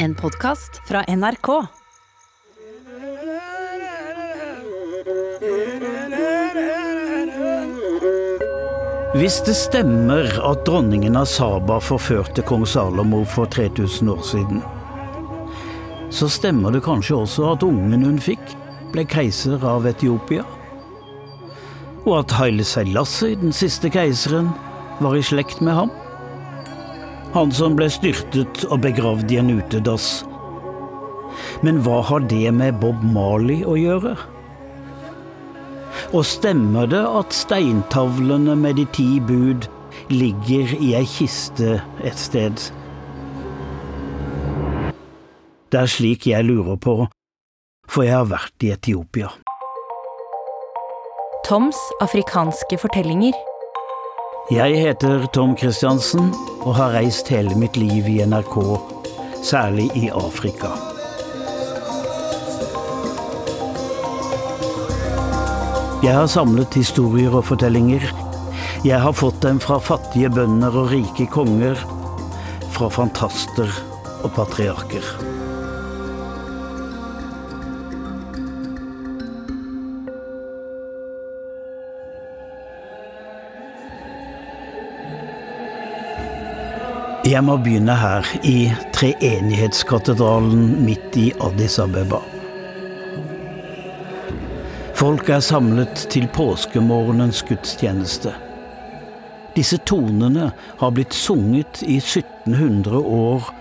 En podkast fra NRK. Hvis det stemmer at dronningen av Saba forførte kong Salomo for 3000 år siden, så stemmer det kanskje også at ungen hun fikk, ble keiser av Etiopia? Og at Haile Selassie, den siste keiseren, var i slekt med ham? Han som ble styrtet og begravd i en utedass. Men hva har det med Bob Marley å gjøre? Og stemmer det at steintavlene med de ti bud ligger i ei kiste et sted? Det er slik jeg lurer på, for jeg har vært i Etiopia. Toms afrikanske fortellinger. Jeg heter Tom Christiansen og har reist hele mitt liv i NRK, særlig i Afrika. Jeg har samlet historier og fortellinger. Jeg har fått dem fra fattige bønder og rike konger, fra fantaster og patriarker. Jeg må begynne her, i Treenighetskatedralen midt i Addis Abeba. Folk er samlet til påskemorgenens gudstjeneste. Disse tonene har blitt sunget i 1700 år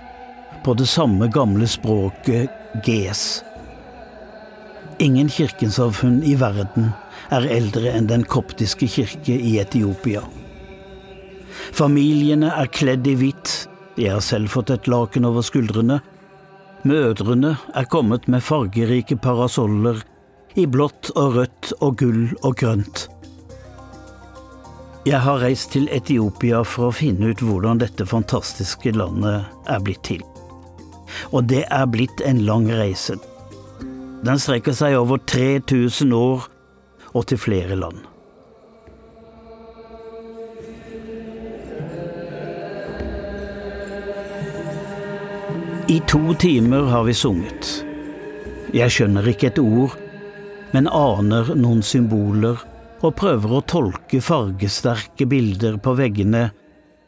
på det samme gamle språket ges. Ingen kirkensamfunn i verden er eldre enn den koptiske kirke i Etiopia. Familiene er kledd i hvitt, jeg har selv fått et laken over skuldrene. Mødrene er kommet med fargerike parasoller i blått og rødt og gull og grønt. Jeg har reist til Etiopia for å finne ut hvordan dette fantastiske landet er blitt til. Og det er blitt en lang reise. Den strekker seg over 3000 år og til flere land. I to timer har vi sunget. Jeg skjønner ikke et ord, men aner noen symboler og prøver å tolke fargesterke bilder på veggene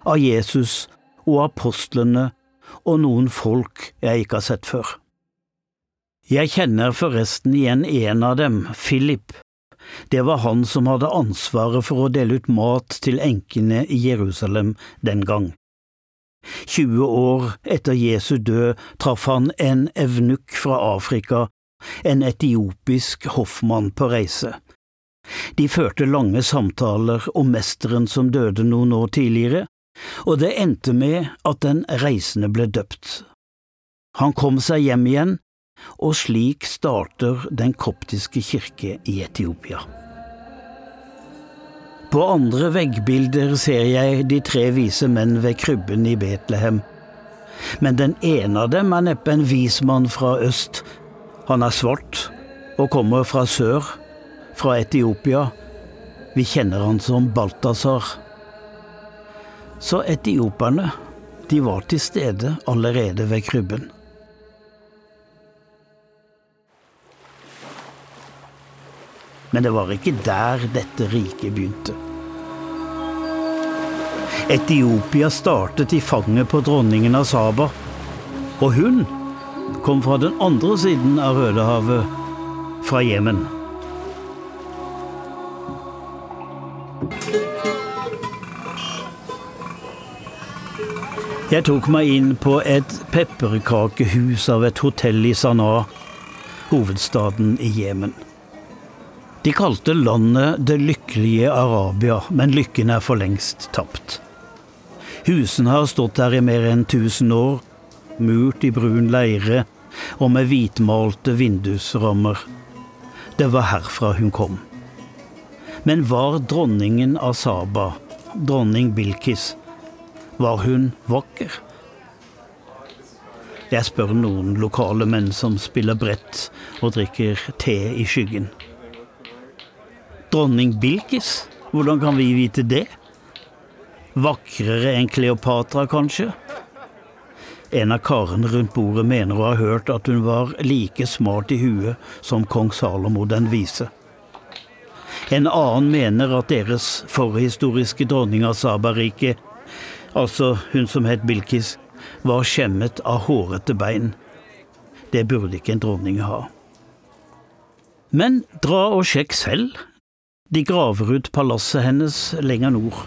av Jesus og apostlene og noen folk jeg ikke har sett før. Jeg kjenner forresten igjen en av dem, Philip. Det var han som hadde ansvaret for å dele ut mat til enkene i Jerusalem den gang. 20 år etter Jesu død traff han en evnukk fra Afrika, en etiopisk hoffmann på reise. De førte lange samtaler om mesteren som døde noen år tidligere, og det endte med at den reisende ble døpt. Han kom seg hjem igjen, og slik starter den koptiske kirke i Etiopia. På andre veggbilder ser jeg de tre vise menn ved krybben i Betlehem. Men den ene av dem er neppe en vis mann fra øst. Han er svart og kommer fra sør, fra Etiopia. Vi kjenner han som Balthazar. Så etioperne, de var til stede allerede ved krybben. Men det var ikke der dette riket begynte. Etiopia startet i fanget på dronningen av Saba, og hun kom fra den andre siden av Rødehavet, fra Jemen. Jeg tok meg inn på et pepperkakehus av et hotell i Sanaa, hovedstaden i Jemen. De kalte landet Det lykkelige Arabia, men lykken er for lengst tapt. Husene har stått der i mer enn 1000 år, murt i brun leire og med hvitmalte vindusrammer. Det var herfra hun kom. Men var dronningen av Saba, dronning Bilkis, var hun vakker? Jeg spør noen lokale menn som spiller brett og drikker te i skyggen. Dronning Bilkis, hvordan kan vi vite det? Vakrere enn Kleopatra, kanskje? En av karene rundt bordet mener å ha hørt at hun var like smart i huet som kong Salomo den vise. En annen mener at deres forhistoriske dronning av Sabariket, altså hun som het Bilkis, var skjemmet av hårete bein. Det burde ikke en dronning ha. Men dra og sjekk selv. De graver ut palasset hennes lenger nord.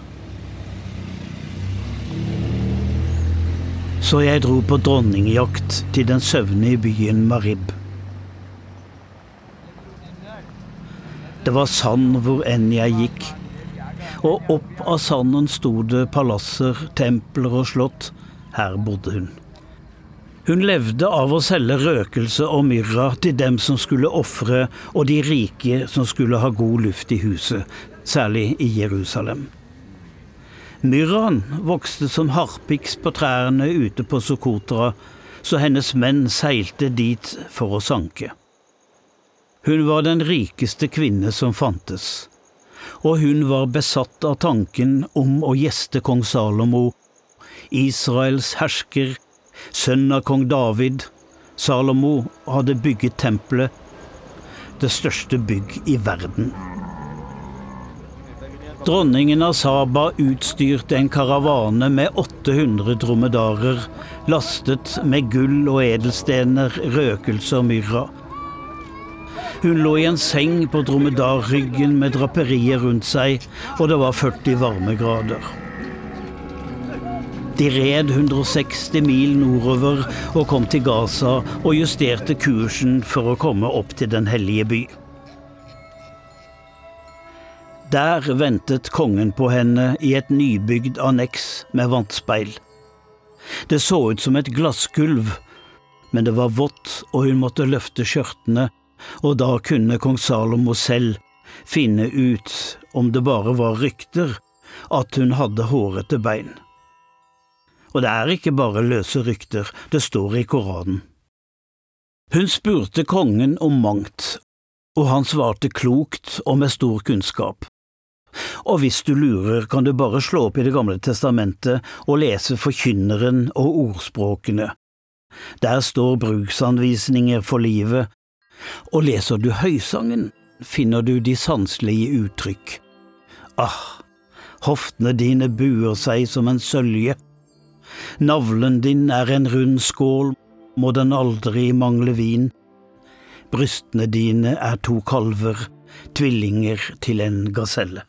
Så jeg dro på dronningjakt til den søvnige byen Marib. Det var sand hvor enn jeg gikk. Og opp av sanden sto det palasser, templer og slott. Her bodde hun. Hun levde av å selge røkelse og myrra til dem som skulle ofre, og de rike som skulle ha god luft i huset, særlig i Jerusalem. Myrraen vokste som harpiks på trærne ute på Sokotra, så hennes menn seilte dit for å sanke. Hun var den rikeste kvinne som fantes, og hun var besatt av tanken om å gjeste kong Salomo, Israels hersker, sønn av kong David. Salomo hadde bygget tempelet, det største bygg i verden. Dronningen av Saba utstyrte en karavane med 800 dromedarer, lastet med gull og edelstener, røkelse og myrra. Hun lå i en seng på dromedarryggen med draperier rundt seg, og det var 40 varmegrader. De red 160 mil nordover og kom til Gaza og justerte kursen for å komme opp til Den hellige by. Der ventet kongen på henne i et nybygd anneks med vannspeil. Det så ut som et glassgulv, men det var vått og hun måtte løfte skjørtene og da kunne kong Salomo selv finne ut, om det bare var rykter, at hun hadde hårete bein. Og det er ikke bare løse rykter, det står i Koranen. Hun spurte kongen om mangt, og han svarte klokt og med stor kunnskap. Og hvis du lurer, kan du bare slå opp i Det gamle testamentet og lese Forkynneren og ordspråkene. Der står bruksanvisninger for livet, og leser du Høysangen, finner du de sanselige uttrykk. Ah, hoftene dine buer seg som en sølje. Navlen din er en rund skål, må den aldri mangle vin. Brystene dine er to kalver, tvillinger til en gaselle.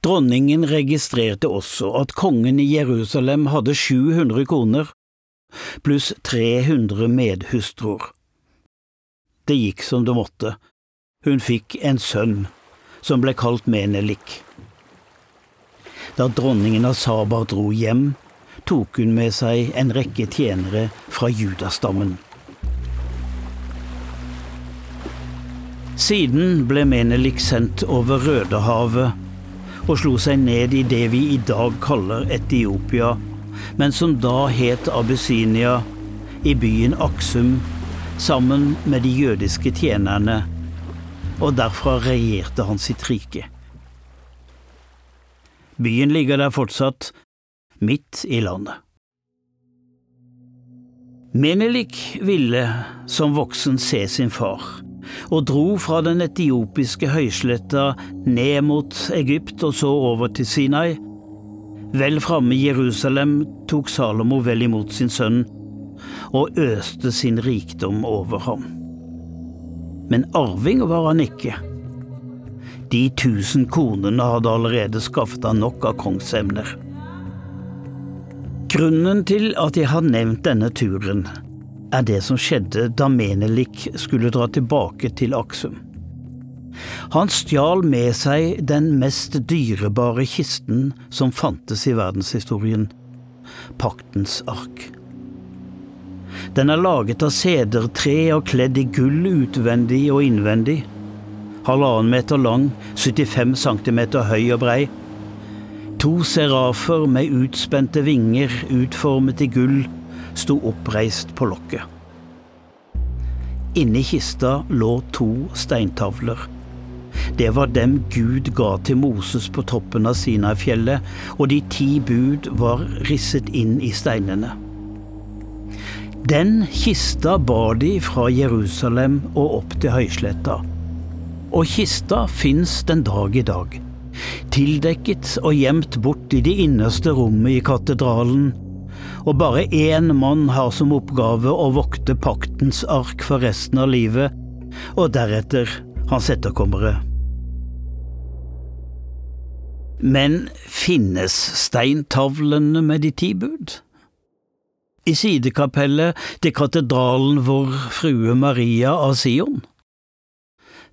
Dronningen registrerte også at kongen i Jerusalem hadde 700 koner, pluss 300 medhustruer. Det gikk som det måtte. Hun fikk en sønn, som ble kalt Menelik. Da dronningen av Saba dro hjem, tok hun med seg en rekke tjenere fra judastammen. Siden ble Menelik sendt over Rødehavet og slo seg ned i det vi i dag kaller Etiopia men som da het Abyssinia, i byen Aksum, sammen med de jødiske tjenerne, og derfra regjerte han sitt rike. Byen ligger der fortsatt, midt i landet. Menelik ville som voksen se sin far, og dro fra den etiopiske høysletta ned mot Egypt og så over til Sinai, Vel framme i Jerusalem tok Salomo vel imot sin sønn og øste sin rikdom over ham. Men arving var han ikke. De tusen konene hadde allerede skaffet han nok av kongsemner. Grunnen til at jeg har nevnt denne turen, er det som skjedde da Menelik skulle dra tilbake til Aksum. Han stjal med seg den mest dyrebare kisten som fantes i verdenshistorien paktens ark. Den er laget av sedertre og kledd i gull utvendig og innvendig. Halvannen meter lang, 75 cm høy og brei. To serafer med utspente vinger utformet i gull sto oppreist på lokket. Inni kista lå to steintavler Det var dem Gud ga til Moses på toppen av Sinai-fjellet, og de ti bud var risset inn i steinene. Den kista bar de fra Jerusalem og opp til høysletta. Og kista fins den dag i dag. Tildekket og gjemt bort i det innerste rommet i katedralen. Og bare én mann har som oppgave å vokte paktens ark for resten av livet, og deretter hans etterkommere. Men finnes steintavlene med de ti bud? I sidekapellet til katedralen Vår Frue Maria av Sion?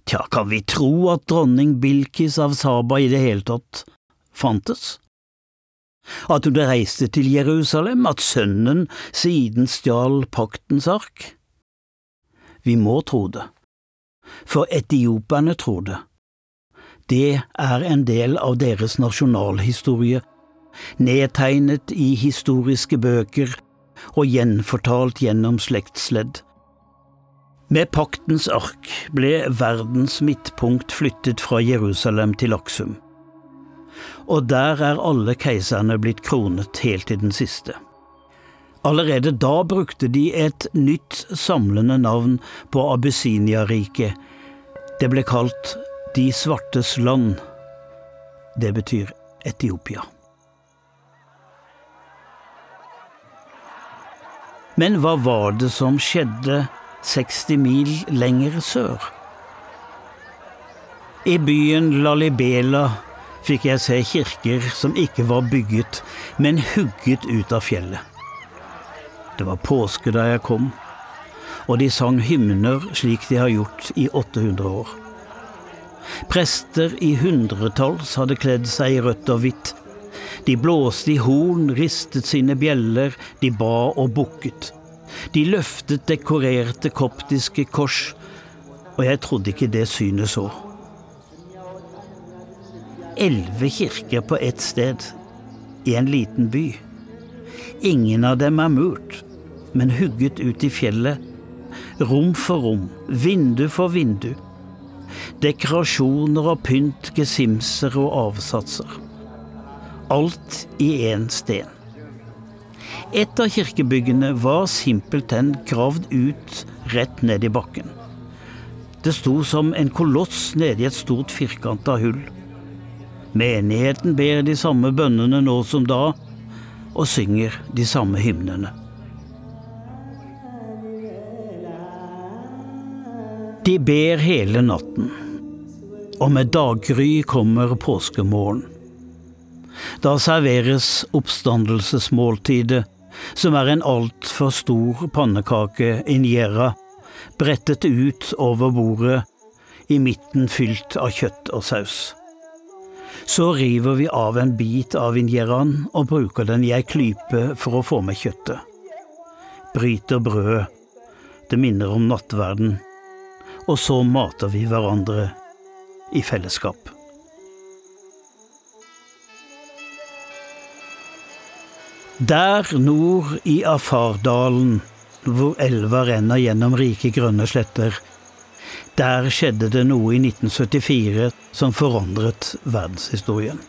Tja, kan vi tro at dronning Bilkis av Saba i det hele tatt fantes? At hun reiste til Jerusalem, at sønnen siden stjal paktens ark? Vi må tro det, for etioperne tror det. Det er en del av deres nasjonalhistorie, nedtegnet i historiske bøker og gjenfortalt gjennom slektsledd. Med paktens ark ble verdens midtpunkt flyttet fra Jerusalem til Aksum. Og der er alle keiserne blitt kronet helt til den siste. Allerede da brukte de et nytt samlende navn på Abyssinia-riket. Det ble kalt De svartes land. Det betyr Etiopia. Men hva var det som skjedde 60 mil lenger sør? I byen Lalibela fikk jeg se kirker som ikke var bygget, men hugget ut av fjellet. Det var påske da jeg kom, og de sang hymner slik de har gjort i 800 år. Prester i hundretalls hadde kledd seg i rødt og hvitt de blåste i horn, ristet sine bjeller, de ba og bukket. De løftet dekorerte koptiske kors, og jeg trodde ikke det synet så. Elleve kirker på ett sted, i en liten by. Ingen av dem er murt, men hugget ut i fjellet, rom for rom, vindu for vindu. Dekorasjoner og pynt, gesimser og avsatser alt i én sten. Et av kirkebyggene var simpelthen gravd ut rett ned i bakken. Det sto som en koloss nede i et stort firkanta hull. Menigheten ber de samme bønnene nå som da, og synger de samme hymnene. De ber hele natten, og med daggry kommer påskemorgen. Da serveres oppstandelsesmåltidet, som er en altfor stor pannekake injera, brettet ut over bordet, i midten fylt av kjøtt og saus. Så river vi av en bit av injeraen og bruker den i ei klype for å få med kjøttet. Bryter brødet, det minner om nattverden, og så mater vi hverandre i fellesskap. Der nord i Afardalen, hvor elva renner gjennom rike, grønne sletter, der skjedde det noe i 1974 som forandret verdenshistorien.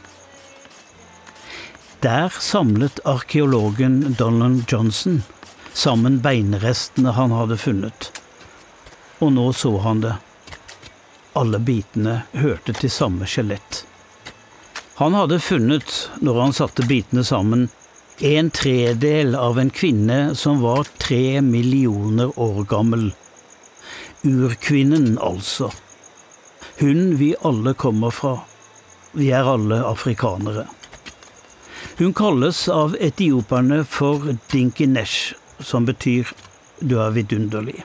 Der samlet arkeologen Donald Johnson sammen beinrestene han hadde funnet. Og nå så han det. Alle bitene hørte til samme skjelett. Han hadde funnet, når han satte bitene sammen, en tredel av en kvinne som var tre millioner år gammel. Urkvinnen, altså. Hun vi alle kommer fra. Vi er alle afrikanere. Hun kalles av etioperne for Dinkinesh, som betyr du er vidunderlig.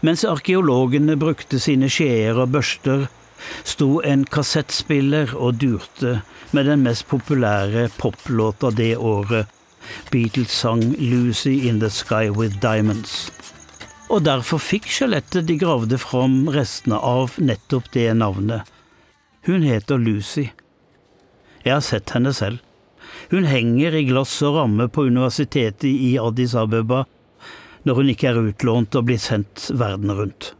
Mens arkeologene brukte sine skjeer og børster, sto en kassettspiller og durte med den mest populære poplåta det året, Beatles sang 'Lucy in the Sky with Diamonds'. Og derfor fikk skjelettet de gravde fram restene av nettopp det navnet. Hun heter Lucy. Jeg har sett henne selv. Hun henger i glass og ramme på universitetet i Addis Abeba når hun ikke er utlånt og blir sendt verden rundt.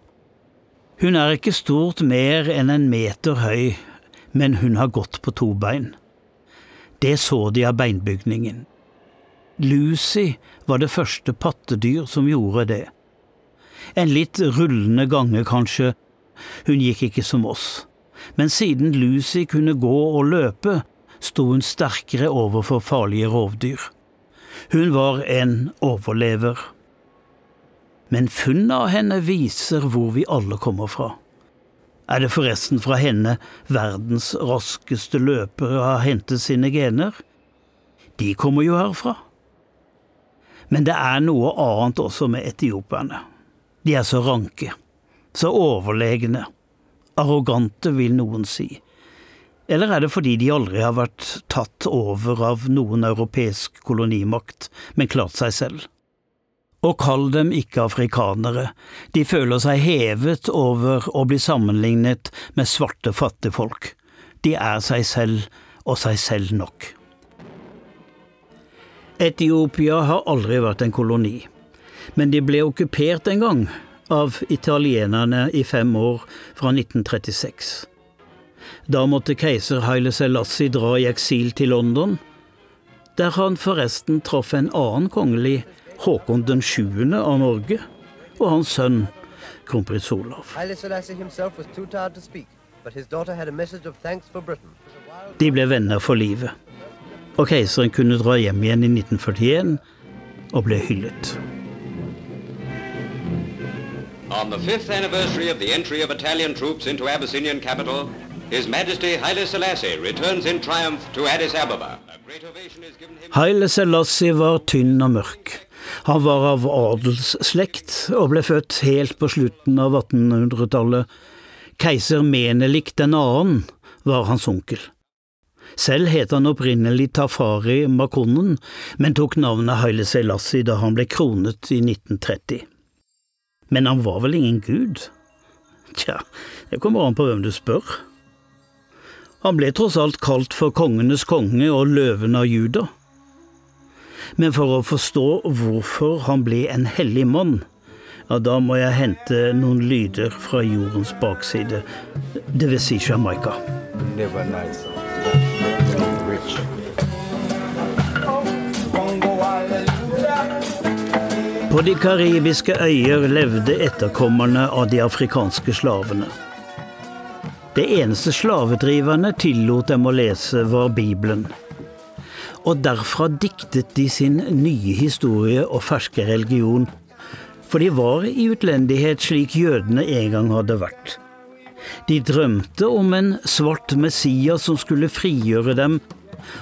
Hun er ikke stort mer enn en meter høy, men hun har gått på to bein. Det så de av beinbygningen. Lucy var det første pattedyr som gjorde det. En litt rullende gange, kanskje, hun gikk ikke som oss, men siden Lucy kunne gå og løpe, sto hun sterkere overfor farlige rovdyr. Hun var en overlever. Men funnet av henne viser hvor vi alle kommer fra. Er det forresten fra henne verdens raskeste løpere har hentet sine gener? De kommer jo herfra. Men det er noe annet også med etioperne. De er så ranke, så overlegne, arrogante, vil noen si. Eller er det fordi de aldri har vært tatt over av noen europeisk kolonimakt, men klart seg selv? Og kall dem ikke afrikanere, de føler seg hevet over å bli sammenlignet med svarte fattigfolk. De er seg selv og seg selv nok. Etiopia har aldri vært en koloni, men de ble okkupert en gang av italienerne i fem år fra 1936. Da måtte keiser Haile Selassie dra i eksil til London, der han forresten traff en annen kongelig, Håkon den 7. av Norge, og hans sønn, kronprins Olav. De ble venner for livet, og keiseren kunne dra hjem igjen i 1941 og ble hyllet. On the fifth anniversary of the entry of Italian troops into Abyssinian capital, His Majesty Haile Selassie returns in triumph to Addis Ababa. Haile Selassie var tynn og mørk. Han var av adelsslekt og ble født helt på slutten av 1800-tallet. Keiser Menelik den annen var hans onkel. Selv het han opprinnelig Tafari Makonnen, men tok navnet Haile Selassie da han ble kronet i 1930. Men han var vel ingen gud? Tja, det kommer an på hvem du spør. Han ble tross alt kalt for kongenes konge og løven av Juda. Men for å forstå hvorfor han ble en hellig mann, ja, da må jeg hente noen lyder fra jordens bakside, vil si Jamaica. På de karibiske øyer levde etterkommerne av de afrikanske slavene. Det eneste slavedriverne tillot dem å lese, var Bibelen. Og derfra diktet de sin nye historie og ferske religion, for de var i utlendighet slik jødene en gang hadde vært. De drømte om en svart Messias som skulle frigjøre dem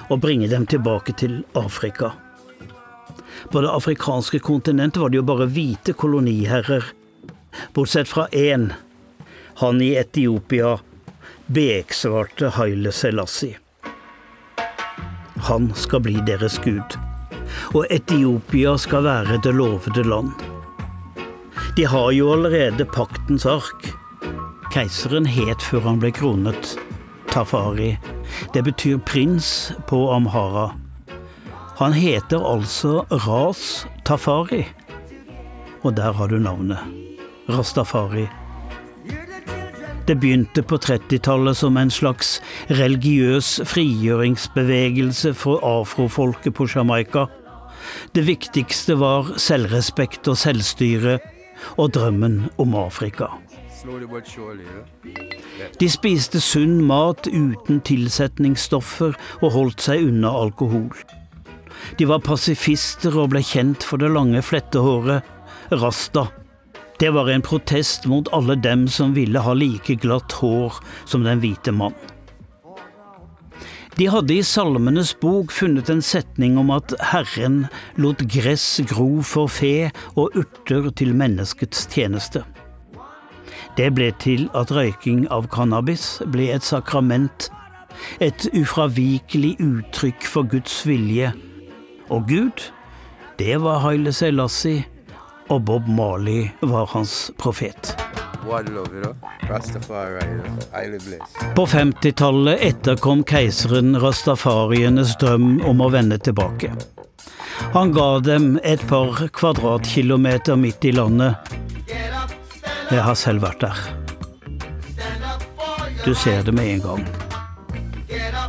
og bringe dem tilbake til Afrika. På det afrikanske kontinentet var det jo bare hvite koloniherrer, bortsett fra én, han i Etiopia, beksvarte Haile Selassie. Han skal bli deres gud, og Etiopia skal være det lovede land. De har jo allerede paktens ark. Keiseren het før han ble kronet, Tafari. Det betyr prins på amhara. Han heter altså Ras Tafari. Og der har du navnet. Rastafari. Det begynte på 30-tallet som en slags religiøs frigjøringsbevegelse for afrofolket på Jamaica. Det viktigste var selvrespekt og selvstyre, og drømmen om Afrika. De spiste sunn mat uten tilsetningsstoffer og holdt seg unna alkohol. De var pasifister og ble kjent for det lange flettehåret, rasta, det var en protest mot alle dem som ville ha like glatt hår som den hvite mann. De hadde i Salmenes bok funnet en setning om at Herren lot gress gro for fe og urter til menneskets tjeneste. Det ble til at røyking av cannabis ble et sakrament, et ufravikelig uttrykk for Guds vilje. Og Gud, det var Haile Selassie, og Bob Marley var hans profet. På 50-tallet etterkom keiseren rastafarienes drøm om å vende tilbake. Han ga dem et par kvadratkilometer midt i landet. Jeg har selv vært der. Du ser det med en gang.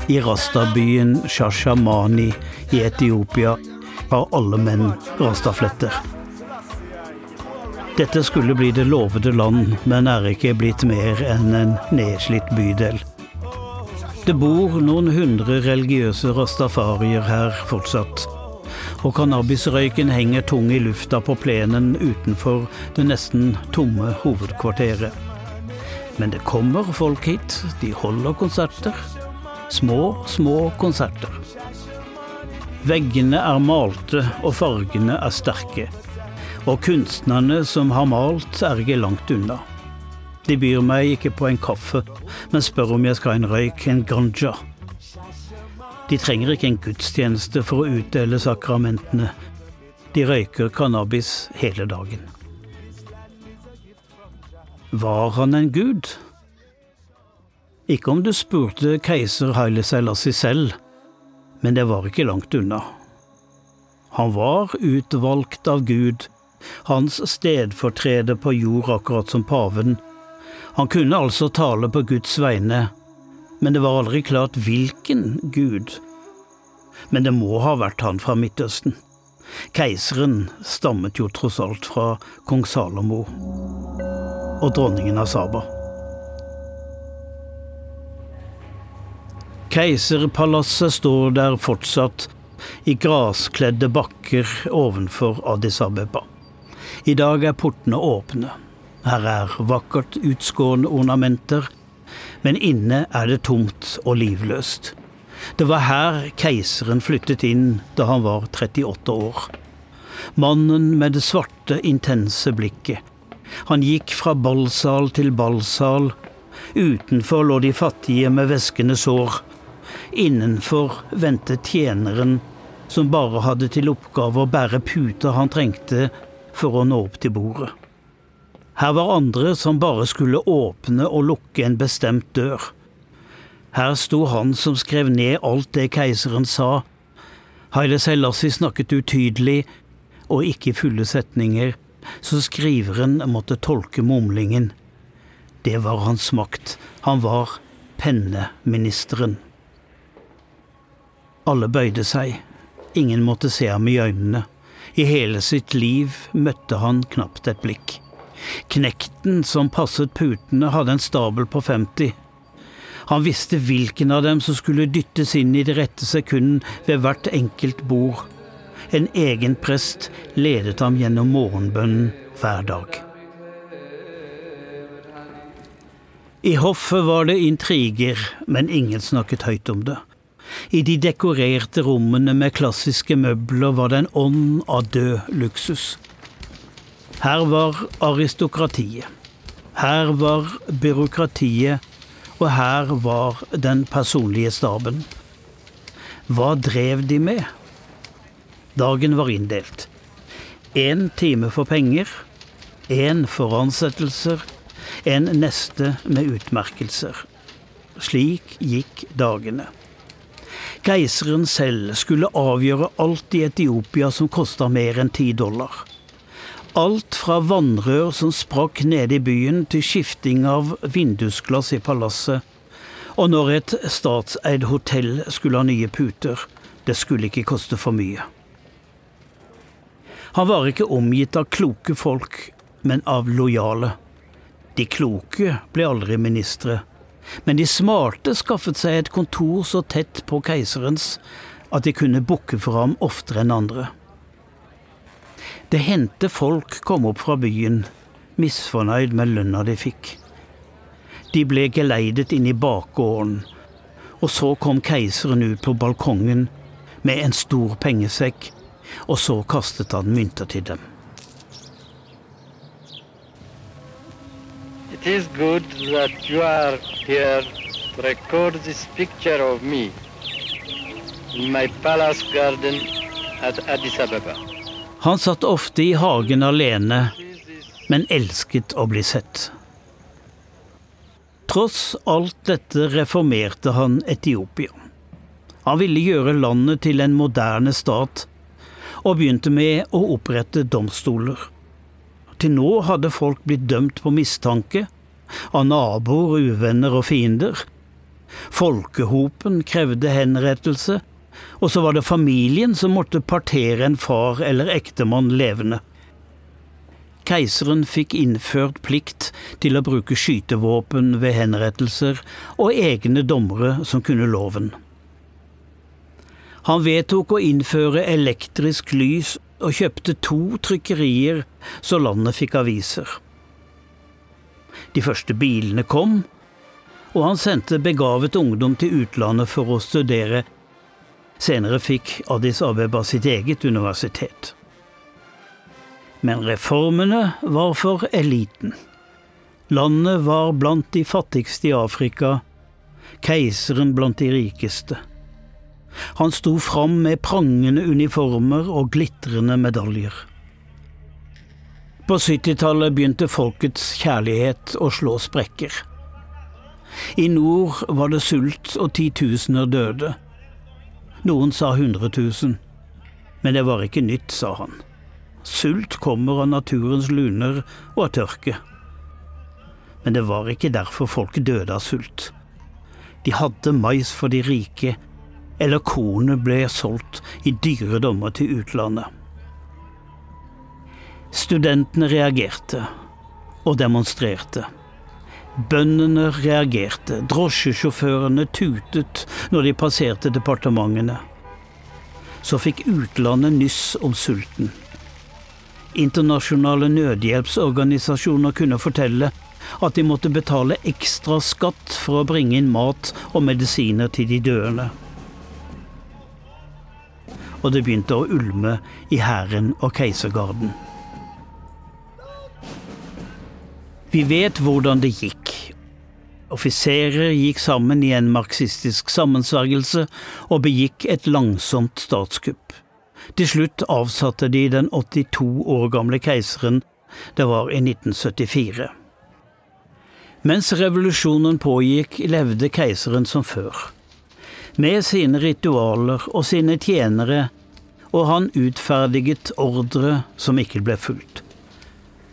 I rastabyen Shashamani i Etiopia har alle menn rastafletter. Dette skulle bli det lovede land, men er ikke blitt mer enn en nedslitt bydel. Det bor noen hundre religiøse rastafarier her fortsatt, og cannabisrøyken henger tung i lufta på plenen utenfor det nesten tomme hovedkvarteret. Men det kommer folk hit, de holder konserter. Små, små konserter. Veggene er malte og fargene er sterke. Og kunstnerne som har malt, er ikke langt unna. De byr meg ikke på en kaffe, men spør om jeg skal ha en røyk, en ganja. De trenger ikke en gudstjeneste for å utdele sakramentene. De røyker cannabis hele dagen. Var han en gud? Ikke om du spurte keiser Haile Selassie selv, men det var ikke langt unna. Han var utvalgt av Gud, hans stedfortreder på jord akkurat som paven. Han kunne altså tale på Guds vegne, men det var aldri klart hvilken gud. Men det må ha vært han fra Midtøsten. Keiseren stammet jo tross alt fra kong Salomo og dronningen av Saba. Keiserpalasset står der fortsatt, i graskledde bakker ovenfor Addis Abeba. I dag er portene åpne. Her er vakkert utskårne ornamenter, men inne er det tomt og livløst. Det var her keiseren flyttet inn da han var 38 år. Mannen med det svarte, intense blikket han gikk fra ballsal til ballsal. Utenfor lå de fattige med væskende sår. Innenfor ventet tjeneren, som bare hadde til oppgave å bære puter han trengte for å nå opp til bordet. Her var andre som bare skulle åpne og lukke en bestemt dør. Her sto han som skrev ned alt det keiseren sa. Haile Selassie snakket utydelig og ikke i fulle setninger, så skriveren måtte tolke mumlingen. Det var hans makt. Han var penneministeren. Alle bøyde seg. Ingen måtte se ham i øynene. I hele sitt liv møtte han knapt et blikk. Knekten som passet putene, hadde en stabel på 50. Han visste hvilken av dem som skulle dyttes inn i det rette sekunden ved hvert enkelt bord. En egen prest ledet ham gjennom morgenbønnen hver dag. I hoffet var det intriger, men ingen snakket høyt om det. I de dekorerte rommene med klassiske møbler var det en ånd av død luksus. Her var aristokratiet. Her var byråkratiet, og her var den personlige staben. Hva drev de med? Dagen var inndelt. Én time for penger, én for ansettelser, en neste med utmerkelser. Slik gikk dagene. Keiseren selv skulle avgjøre alt i Etiopia som kosta mer enn ti dollar. Alt fra vannrør som sprakk nede i byen, til skifting av vindusglass i palasset. Og når et statseid hotell skulle ha nye puter, det skulle ikke koste for mye. Han var ikke omgitt av kloke folk, men av lojale. De kloke ble aldri ministre, men de smarte skaffet seg et kontor så tett på keiserens at de kunne bukke for ham oftere enn andre. Det hendte folk kom opp fra byen, misfornøyd med lønna de fikk. De ble geleidet inn i bakgården, og så kom keiseren ut på balkongen med en stor pengesekk og så kastet han mynter til dem. It is good that you are here to record this picture of me in my palace garden at Addis Ababa. Han satt ofte i hagen alene, men elsket å bli sett. Tross alt dette reformerte han Etiopia. Han ville gjøre landet til en moderne stat og begynte med å opprette domstoler. Til nå hadde folk blitt dømt på mistanke, av naboer, uvenner og fiender. Folkehopen krevde henrettelse, og så var det familien som måtte partere en far eller ektemann levende. Keiseren fikk innført plikt til å bruke skytevåpen ved henrettelser, og egne dommere som kunne loven. Han vedtok å innføre elektrisk lys og kjøpte to trykkerier så landet fikk aviser. De første bilene kom, og han sendte begavet ungdom til utlandet for å studere Senere fikk Addis Abeba sitt eget universitet. Men reformene var for eliten. Landet var blant de fattigste i Afrika, keiseren blant de rikeste. Han sto fram med prangende uniformer og glitrende medaljer. På 70-tallet begynte folkets kjærlighet å slå sprekker. I nord var det sult og titusener døde. Noen sa 100 000. Men det var ikke nytt, sa han. Sult kommer av naturens luner og av tørke. Men det var ikke derfor folk døde av sult. De hadde mais for de rike, eller kornet ble solgt i dyre dommer til utlandet. Studentene reagerte og demonstrerte. Bøndene reagerte, drosjesjåførene tutet når de passerte departementene. Så fikk utlandet nyss om sulten. Internasjonale nødhjelpsorganisasjoner kunne fortelle at de måtte betale ekstra skatt for å bringe inn mat og medisiner til de døende. Og det begynte å ulme i hæren og keisergarden. Vi vet hvordan det gikk. Offiserer gikk sammen i en marxistisk sammensvergelse og begikk et langsomt statskupp. Til slutt avsatte de den 82 år gamle keiseren. Det var i 1974. Mens revolusjonen pågikk, levde keiseren som før. Med sine ritualer og sine tjenere, og han utferdiget ordre som ikke ble fulgt.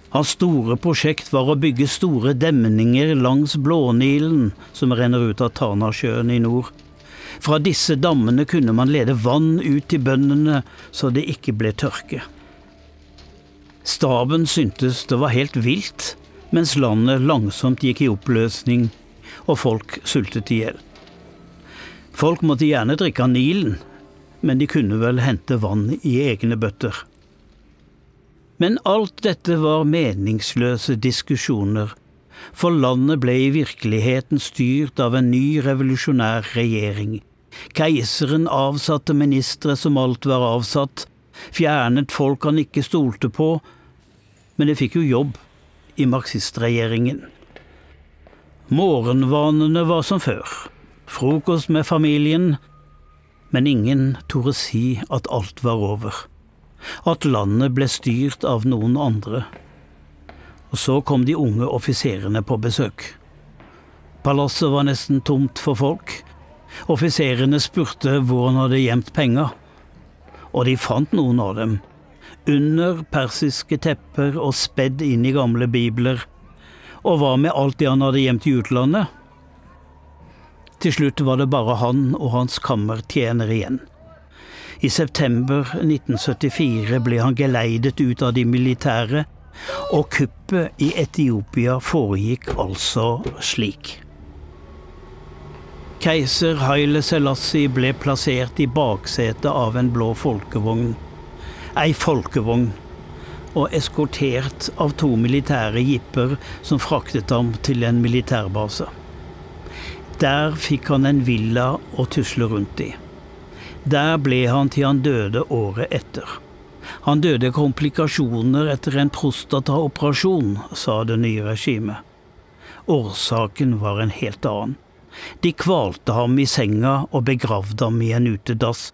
Hans store prosjekt var å bygge store demninger langs Blånilen, som renner ut av Tanasjøen i nord. Fra disse dammene kunne man lede vann ut til bøndene, så det ikke ble tørke. Staben syntes det var helt vilt, mens landet langsomt gikk i oppløsning og folk sultet i hjel. Folk måtte gjerne drikke av Nilen, men de kunne vel hente vann i egne bøtter. Men alt dette var meningsløse diskusjoner, for landet ble i virkeligheten styrt av en ny revolusjonær regjering. Keiseren avsatte ministre som alt var avsatt, fjernet folk han ikke stolte på, men de fikk jo jobb i marxistregjeringen. Morgenvanene var som før, frokost med familien, men ingen torde si at alt var over at landet ble styrt av noen andre. Og så kom de unge offiserene på besøk. Palasset var nesten tomt for folk. Offiserene spurte hvor han hadde gjemt penger, og de fant noen av dem. Under persiske tepper og spedd inn i gamle bibler. Og hva med alt det han hadde gjemt i utlandet? Til slutt var det bare han og hans kammertjener igjen. I september 1974 ble han geleidet ut av de militære, og kuppet i Etiopia foregikk altså slik. Keiser Haile Selassie ble plassert i baksetet av en blå folkevogn. Ei folkevogn, og eskortert av to militære jipper som fraktet ham til en militærbase. Der fikk han en villa å tusle rundt i. Der ble han til han døde året etter. Han døde komplikasjoner etter en prostataoperasjon, sa det nye regimet. Årsaken var en helt annen. De kvalte ham i senga og begravde ham i en utedass,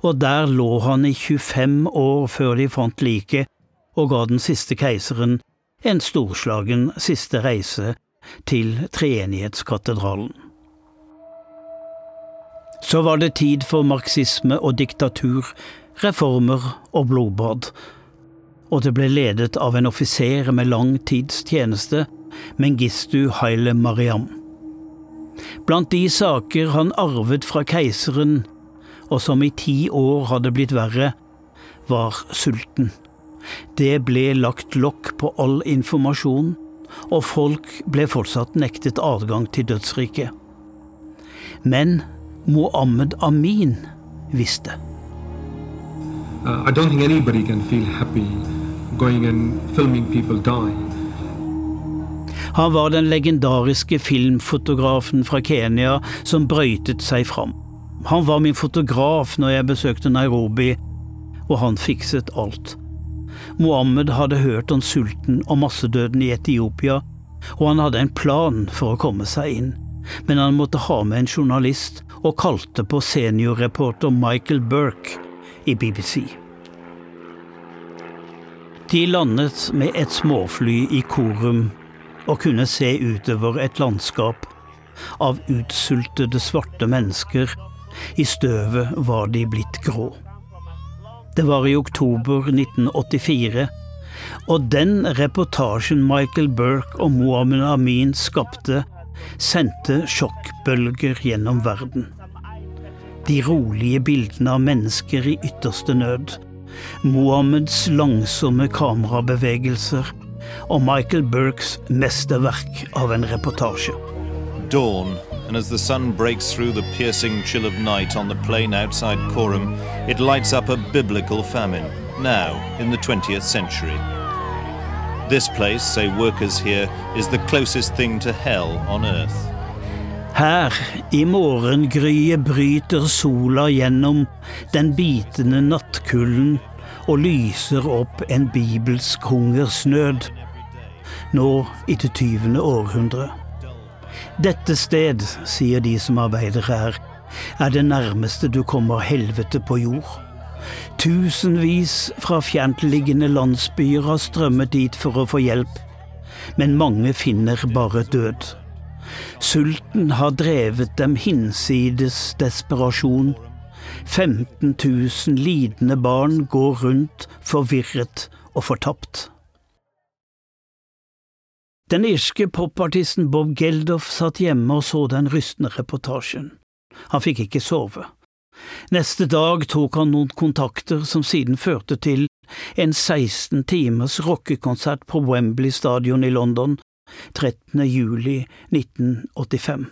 og der lå han i 25 år før de fant liket og ga den siste keiseren en storslagen siste reise til Treenighetskatedralen. Så var det tid for marxisme og diktatur, reformer og blodbad. Og det ble ledet av en offiser med lang tids tjeneste, Mengistu Haile Mariam. Blant de saker han arvet fra keiseren, og som i ti år hadde blitt verre, var sulten. Det ble lagt lokk på all informasjon, og folk ble fortsatt nektet adgang til dødsriket. Men Mohammed Amin visste. Uh, I don't think anybody can feel happy going and filming people die. Han var den legendariske filmfotografen fra Kenya som brøytet seg fram. Han var min fotograf når jeg besøkte Nairobi, og han fikset alt. Mohammed hadde hørt om sulten og massedøden i Etiopia, og han hadde en plan for å komme seg inn, men han måtte ha med en journalist og kalte på seniorreporter Michael Burke i BBC. De landet med et småfly i Korum og kunne se utover et landskap av utsultede svarte mennesker. I støvet var de blitt grå. Det var i oktober 1984, og den reportasjen Michael Burke og Mohammed Amin skapte, sendte sjokkbølger gjennom verden. De rolige bildene av mennesker i ytterste nød, Mohammeds langsomme kamerabevegelser og Michael Burkes mesterverk av en reportasje. Dawn and as the sun breaks through the piercing chill of night on the plain outside Coram, it lights up a biblical famine, now in the 20th century. This place, say workers here, is the closest thing to hell on earth. Her, i morgengryet, bryter sola gjennom den bitende nattkulden og lyser opp en bibelsk hungersnød, nå i det tyvende århundre. Dette sted, sier de som arbeider her, er det nærmeste du kommer helvete på jord. Tusenvis fra fjerntliggende landsbyer har strømmet dit for å få hjelp, men mange finner bare død. Sulten har drevet dem hinsides desperasjon. 15 000 lidende barn går rundt forvirret og fortapt. Den irske popartisten Bob Geldof satt hjemme og så den rystende reportasjen. Han fikk ikke sove. Neste dag tok han noen kontakter som siden førte til en 16 timers rockekonsert på Wembley stadion i London 13. juli 1985.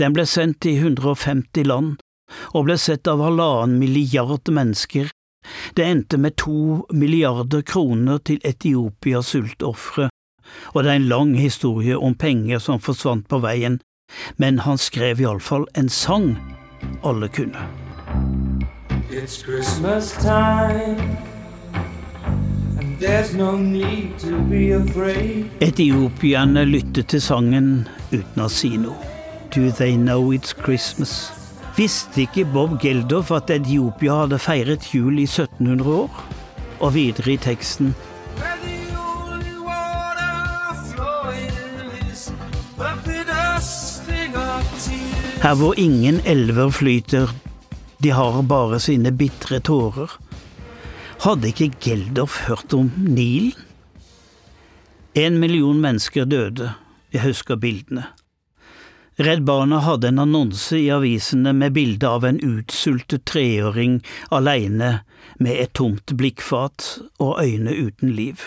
Den ble sendt i 150 land og ble sett av halvannen milliard mennesker. Det endte med to milliarder kroner til Etiopias sultofre og det er en lang historie om penger som forsvant på veien, men han skrev iallfall en sang alle kunne. It's Christmas time. No Etiopierne lyttet til sangen uten å si noe. Do they know it's Christmas? Visste ikke Bob Geldof at Etiopia hadde feiret jul i 1700 år? Og videre i teksten Her hvor ingen elver flyter, de har bare sine bitre tårer. Hadde ikke Geldof hørt om Nilen? En million mennesker døde, jeg husker bildene. Redd Barna hadde en annonse i avisene med bilde av en utsultet treåring aleine med et tomt blikkfat og øyne uten liv.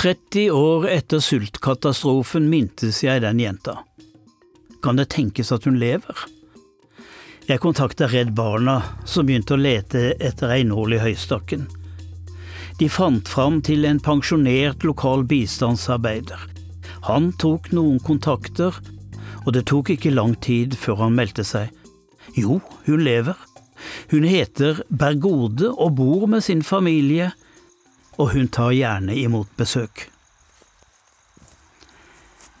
30 år etter sultkatastrofen mintes jeg den jenta. Kan det tenkes at hun lever? Jeg kontakta Redd Barna, som begynte å lete etter ei nål i høystakken. De fant fram til en pensjonert lokal bistandsarbeider. Han tok noen kontakter, og det tok ikke lang tid før han meldte seg. Jo, hun lever. Hun heter Bergode og bor med sin familie, og hun tar gjerne imot besøk.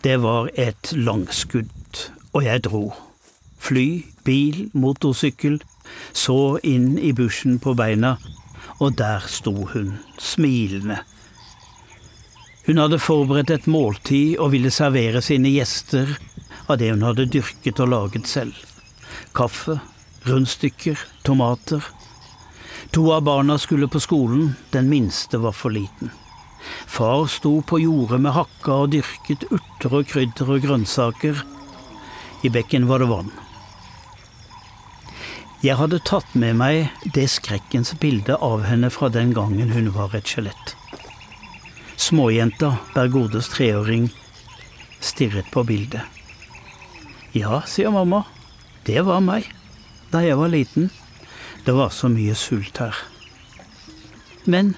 Det var et langskudd, og jeg dro. Fly, bil, motorsykkel, så inn i bushen på beina, og der sto hun, smilende. Hun hadde forberedt et måltid og ville servere sine gjester av det hun hadde dyrket og laget selv. Kaffe, rundstykker, tomater. To av barna skulle på skolen, den minste var for liten. Far sto på jordet med hakka og dyrket urter og krydder og grønnsaker. I bekken var det vann. Jeg hadde tatt med meg det skrekkens bilde av henne fra den gangen hun var et skjelett. Småjenta, Bergodes treåring, stirret på bildet. Ja, sier mamma, det var meg da jeg var liten. Det var så mye sult her. Men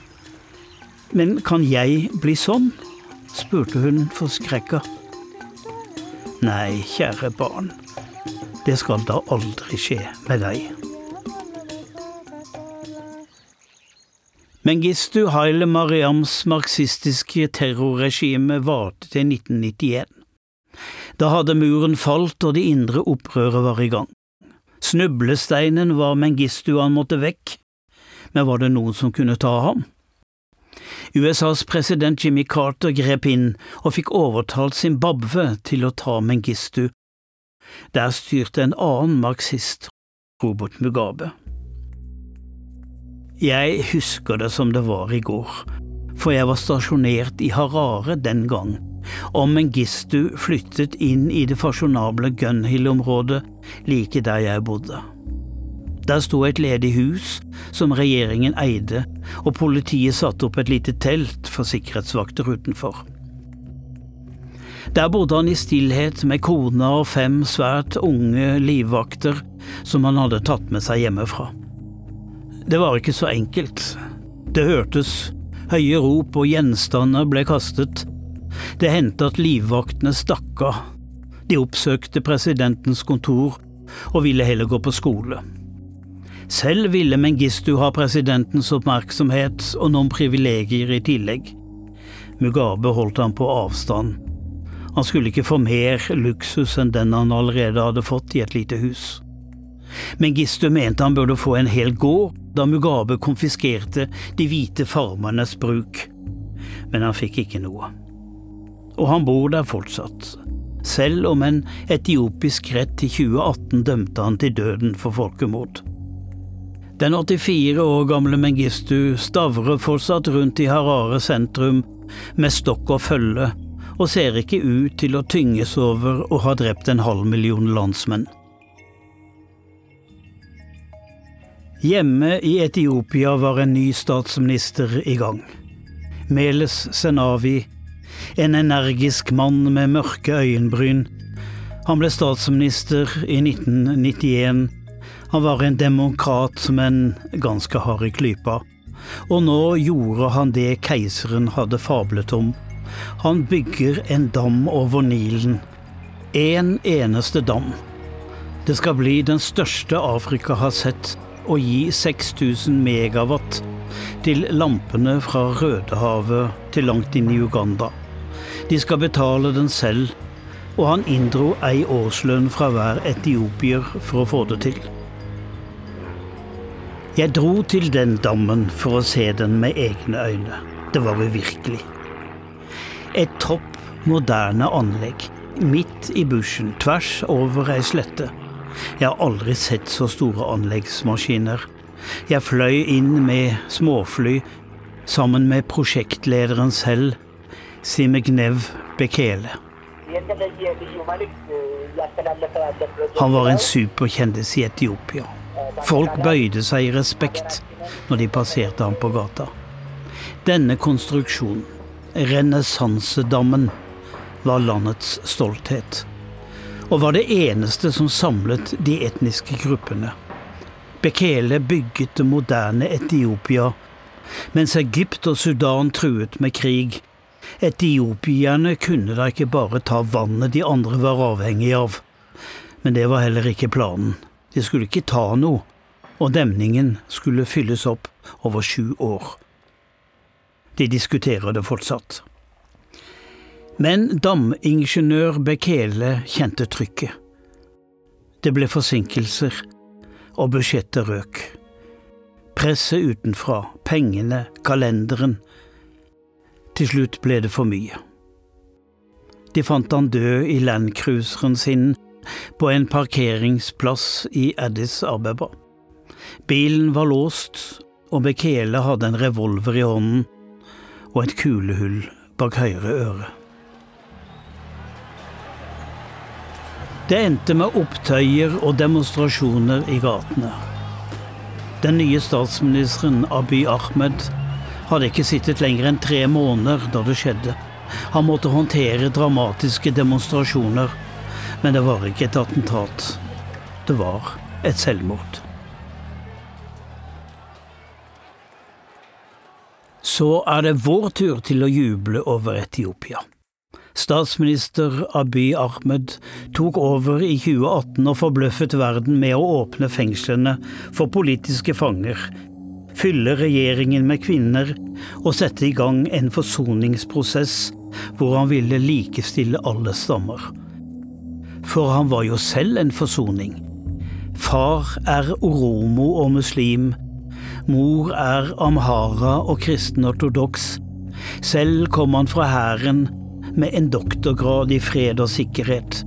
Men kan jeg bli sånn? spurte hun forskrekka. Nei, kjære barn, det skal da aldri skje med deg. Mengistu Haile Mariams marxistiske terrorregime varte til 1991. Da hadde muren falt og det indre opprøret var i gang. Snublesteinen var Mengistu han måtte vekk, men var det noen som kunne ta ham? USAs president Jimmy Carter grep inn og fikk overtalt Zimbabwe til å ta Mengistu. Der styrte en annen marxist, Robert Mugabe. Jeg husker det som det var i går, for jeg var stasjonert i Harare den gang, og Mengistu flyttet inn i det fasjonable Gunhill-området like der jeg bodde. Der sto et ledig hus som regjeringen eide, og politiet satte opp et lite telt for sikkerhetsvakter utenfor. Der bodde han i stillhet med kona og fem svært unge livvakter som han hadde tatt med seg hjemmefra. Det var ikke så enkelt. Det hørtes høye rop og gjenstander ble kastet. Det hendte at livvaktene stakk av. De oppsøkte presidentens kontor og ville heller gå på skole. Selv ville Mengistu ha presidentens oppmerksomhet og noen privilegier i tillegg. Mugabe holdt ham på avstand. Han skulle ikke få mer luksus enn den han allerede hadde fått i et lite hus. Mengistu mente han burde få en hel gård da Mugabe konfiskerte de hvite farmernes bruk, men han fikk ikke noe. Og han bor der fortsatt, selv om en etiopisk rett i 2018 dømte han til døden for folkemord. Den 84 år gamle Mengistu stavrer fortsatt rundt i Harare sentrum med stokk og følge, og ser ikke ut til å tynges over å ha drept en halv million landsmenn. Hjemme i Etiopia var en ny statsminister i gang. Meles Senavi, en energisk mann med mørke øyenbryn. Han ble statsminister i 1991. Han var en demokrat, men ganske hard i klypa. Og nå gjorde han det keiseren hadde fablet om. Han bygger en dam over Nilen. En eneste dam. Det skal bli den største Afrika har sett og gi 6000 megawatt til lampene fra Rødehavet til langt inn i Uganda. De skal betale den selv, og han inndro ei årslønn fra hver etiopier for å få det til. Jeg dro til den dammen for å se den med egne øyne. Det var uvirkelig. Et topp moderne anlegg, midt i bushen, tvers over ei slette. Jeg har aldri sett så store anleggsmaskiner. Jeg fløy inn med småfly sammen med prosjektlederen selv, Simegnev Bekele. Han var en superkjendis i Etiopia. Folk bøyde seg i respekt når de passerte ham på gata. Denne konstruksjonen, renessansedammen, var landets stolthet og var det eneste som samlet de etniske gruppene. Bekele bygget det moderne Etiopia, mens Egypt og Sudan truet med krig. Etiopierne kunne da ikke bare ta vannet de andre var avhengig av. Men det var heller ikke planen. De skulle ikke ta noe, og demningen skulle fylles opp over sju år. De diskuterer det fortsatt. Men damingeniør Bekele kjente trykket. Det ble forsinkelser, og budsjettet røk. Presset utenfra, pengene, kalenderen. Til slutt ble det for mye. De fant han død i landcruiseren sin på en parkeringsplass i Addis Abeba. Bilen var låst, og Bekele hadde en revolver i hånden og et kulehull bak høyre øre. Det endte med opptøyer og demonstrasjoner i gatene. Den nye statsministeren Abiy Ahmed hadde ikke sittet lenger enn tre måneder da det skjedde. Han måtte håndtere dramatiske demonstrasjoner, men det var ikke et attentat. Det var et selvmord. Så er det vår tur til å juble over Etiopia. Statsminister Abiy Ahmed tok over i 2018 og forbløffet verden med å åpne fengslene for politiske fanger, fylle regjeringen med kvinner og sette i gang en forsoningsprosess hvor han ville likestille alle stammer. For han var jo selv en forsoning. Far er oromo og muslim. Mor er amhara og kristenortodoks. Selv kom han fra hæren med en doktorgrad i fred og sikkerhet.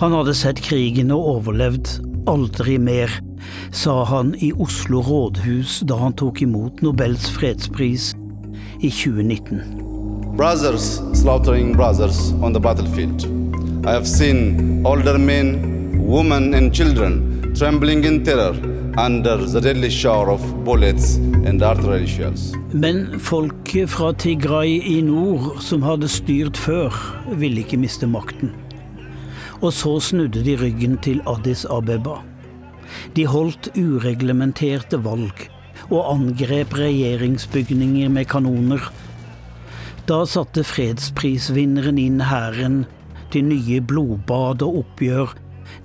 Han hadde sett krigen og overlevd. Aldri mer, sa han i Oslo rådhus da han tok imot Nobels fredspris i 2019. Brothers slaughtering brothers on the. I have seen older men, women, and children trembling in terror under the deadly shower of bullets and artillery shells. Men folk fra Tigray i nord, som hadde styrt før, ville ikke miste makten. Og så snudde de ryggen til Addis Abeba. De holdt ureglementerte valg og angrep regjeringsbygninger med kanoner. Da satte fredsprisvinneren inn hæren til nye blodbad og oppgjør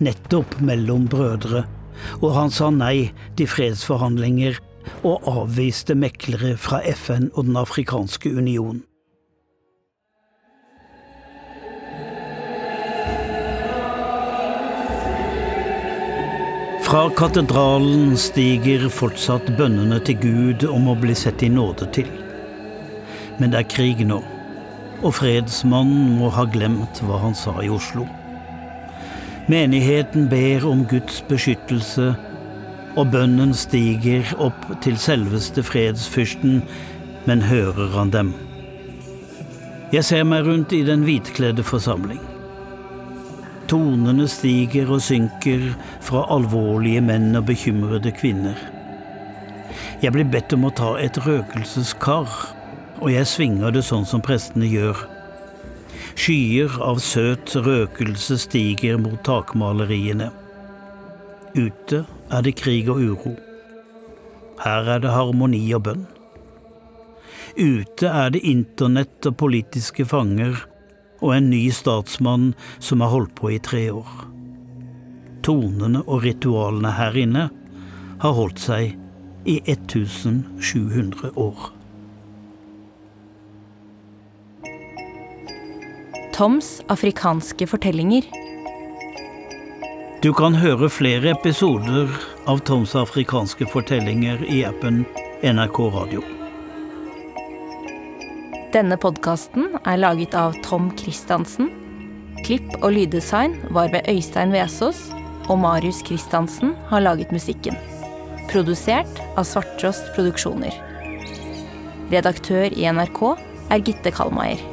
nettopp mellom brødre og han sa nei til fredsforhandlinger og avviste meklere fra FN og Den afrikanske union. Fra katedralen stiger fortsatt bønnene til Gud om å bli sett i nåde til. Men det er krig nå, og fredsmannen må ha glemt hva han sa i Oslo. Menigheten ber om Guds beskyttelse, og bønnen stiger opp til selveste fredsfyrsten, men hører han dem? Jeg ser meg rundt i den hvitkledde forsamling. Tonene stiger og synker fra alvorlige menn og bekymrede kvinner. Jeg blir bedt om å ta et røkelseskar, og jeg svinger det sånn som prestene gjør. Skyer av søt røkelse stiger mot takmaleriene. Ute er det krig og uro. Her er det harmoni og bønn. Ute er det internett og politiske fanger og en ny statsmann som har holdt på i tre år. Tonene og ritualene her inne har holdt seg i 1700 år. Toms afrikanske fortellinger. Du kan høre flere episoder av Toms afrikanske fortellinger i appen NRK Radio. Denne podkasten er laget av Tom Christiansen. Klipp og lyddesign var ved Øystein Vesaas, og Marius Christiansen har laget musikken. Produsert av Svarttrost Produksjoner. Redaktør i NRK er Gitte Kalmeier.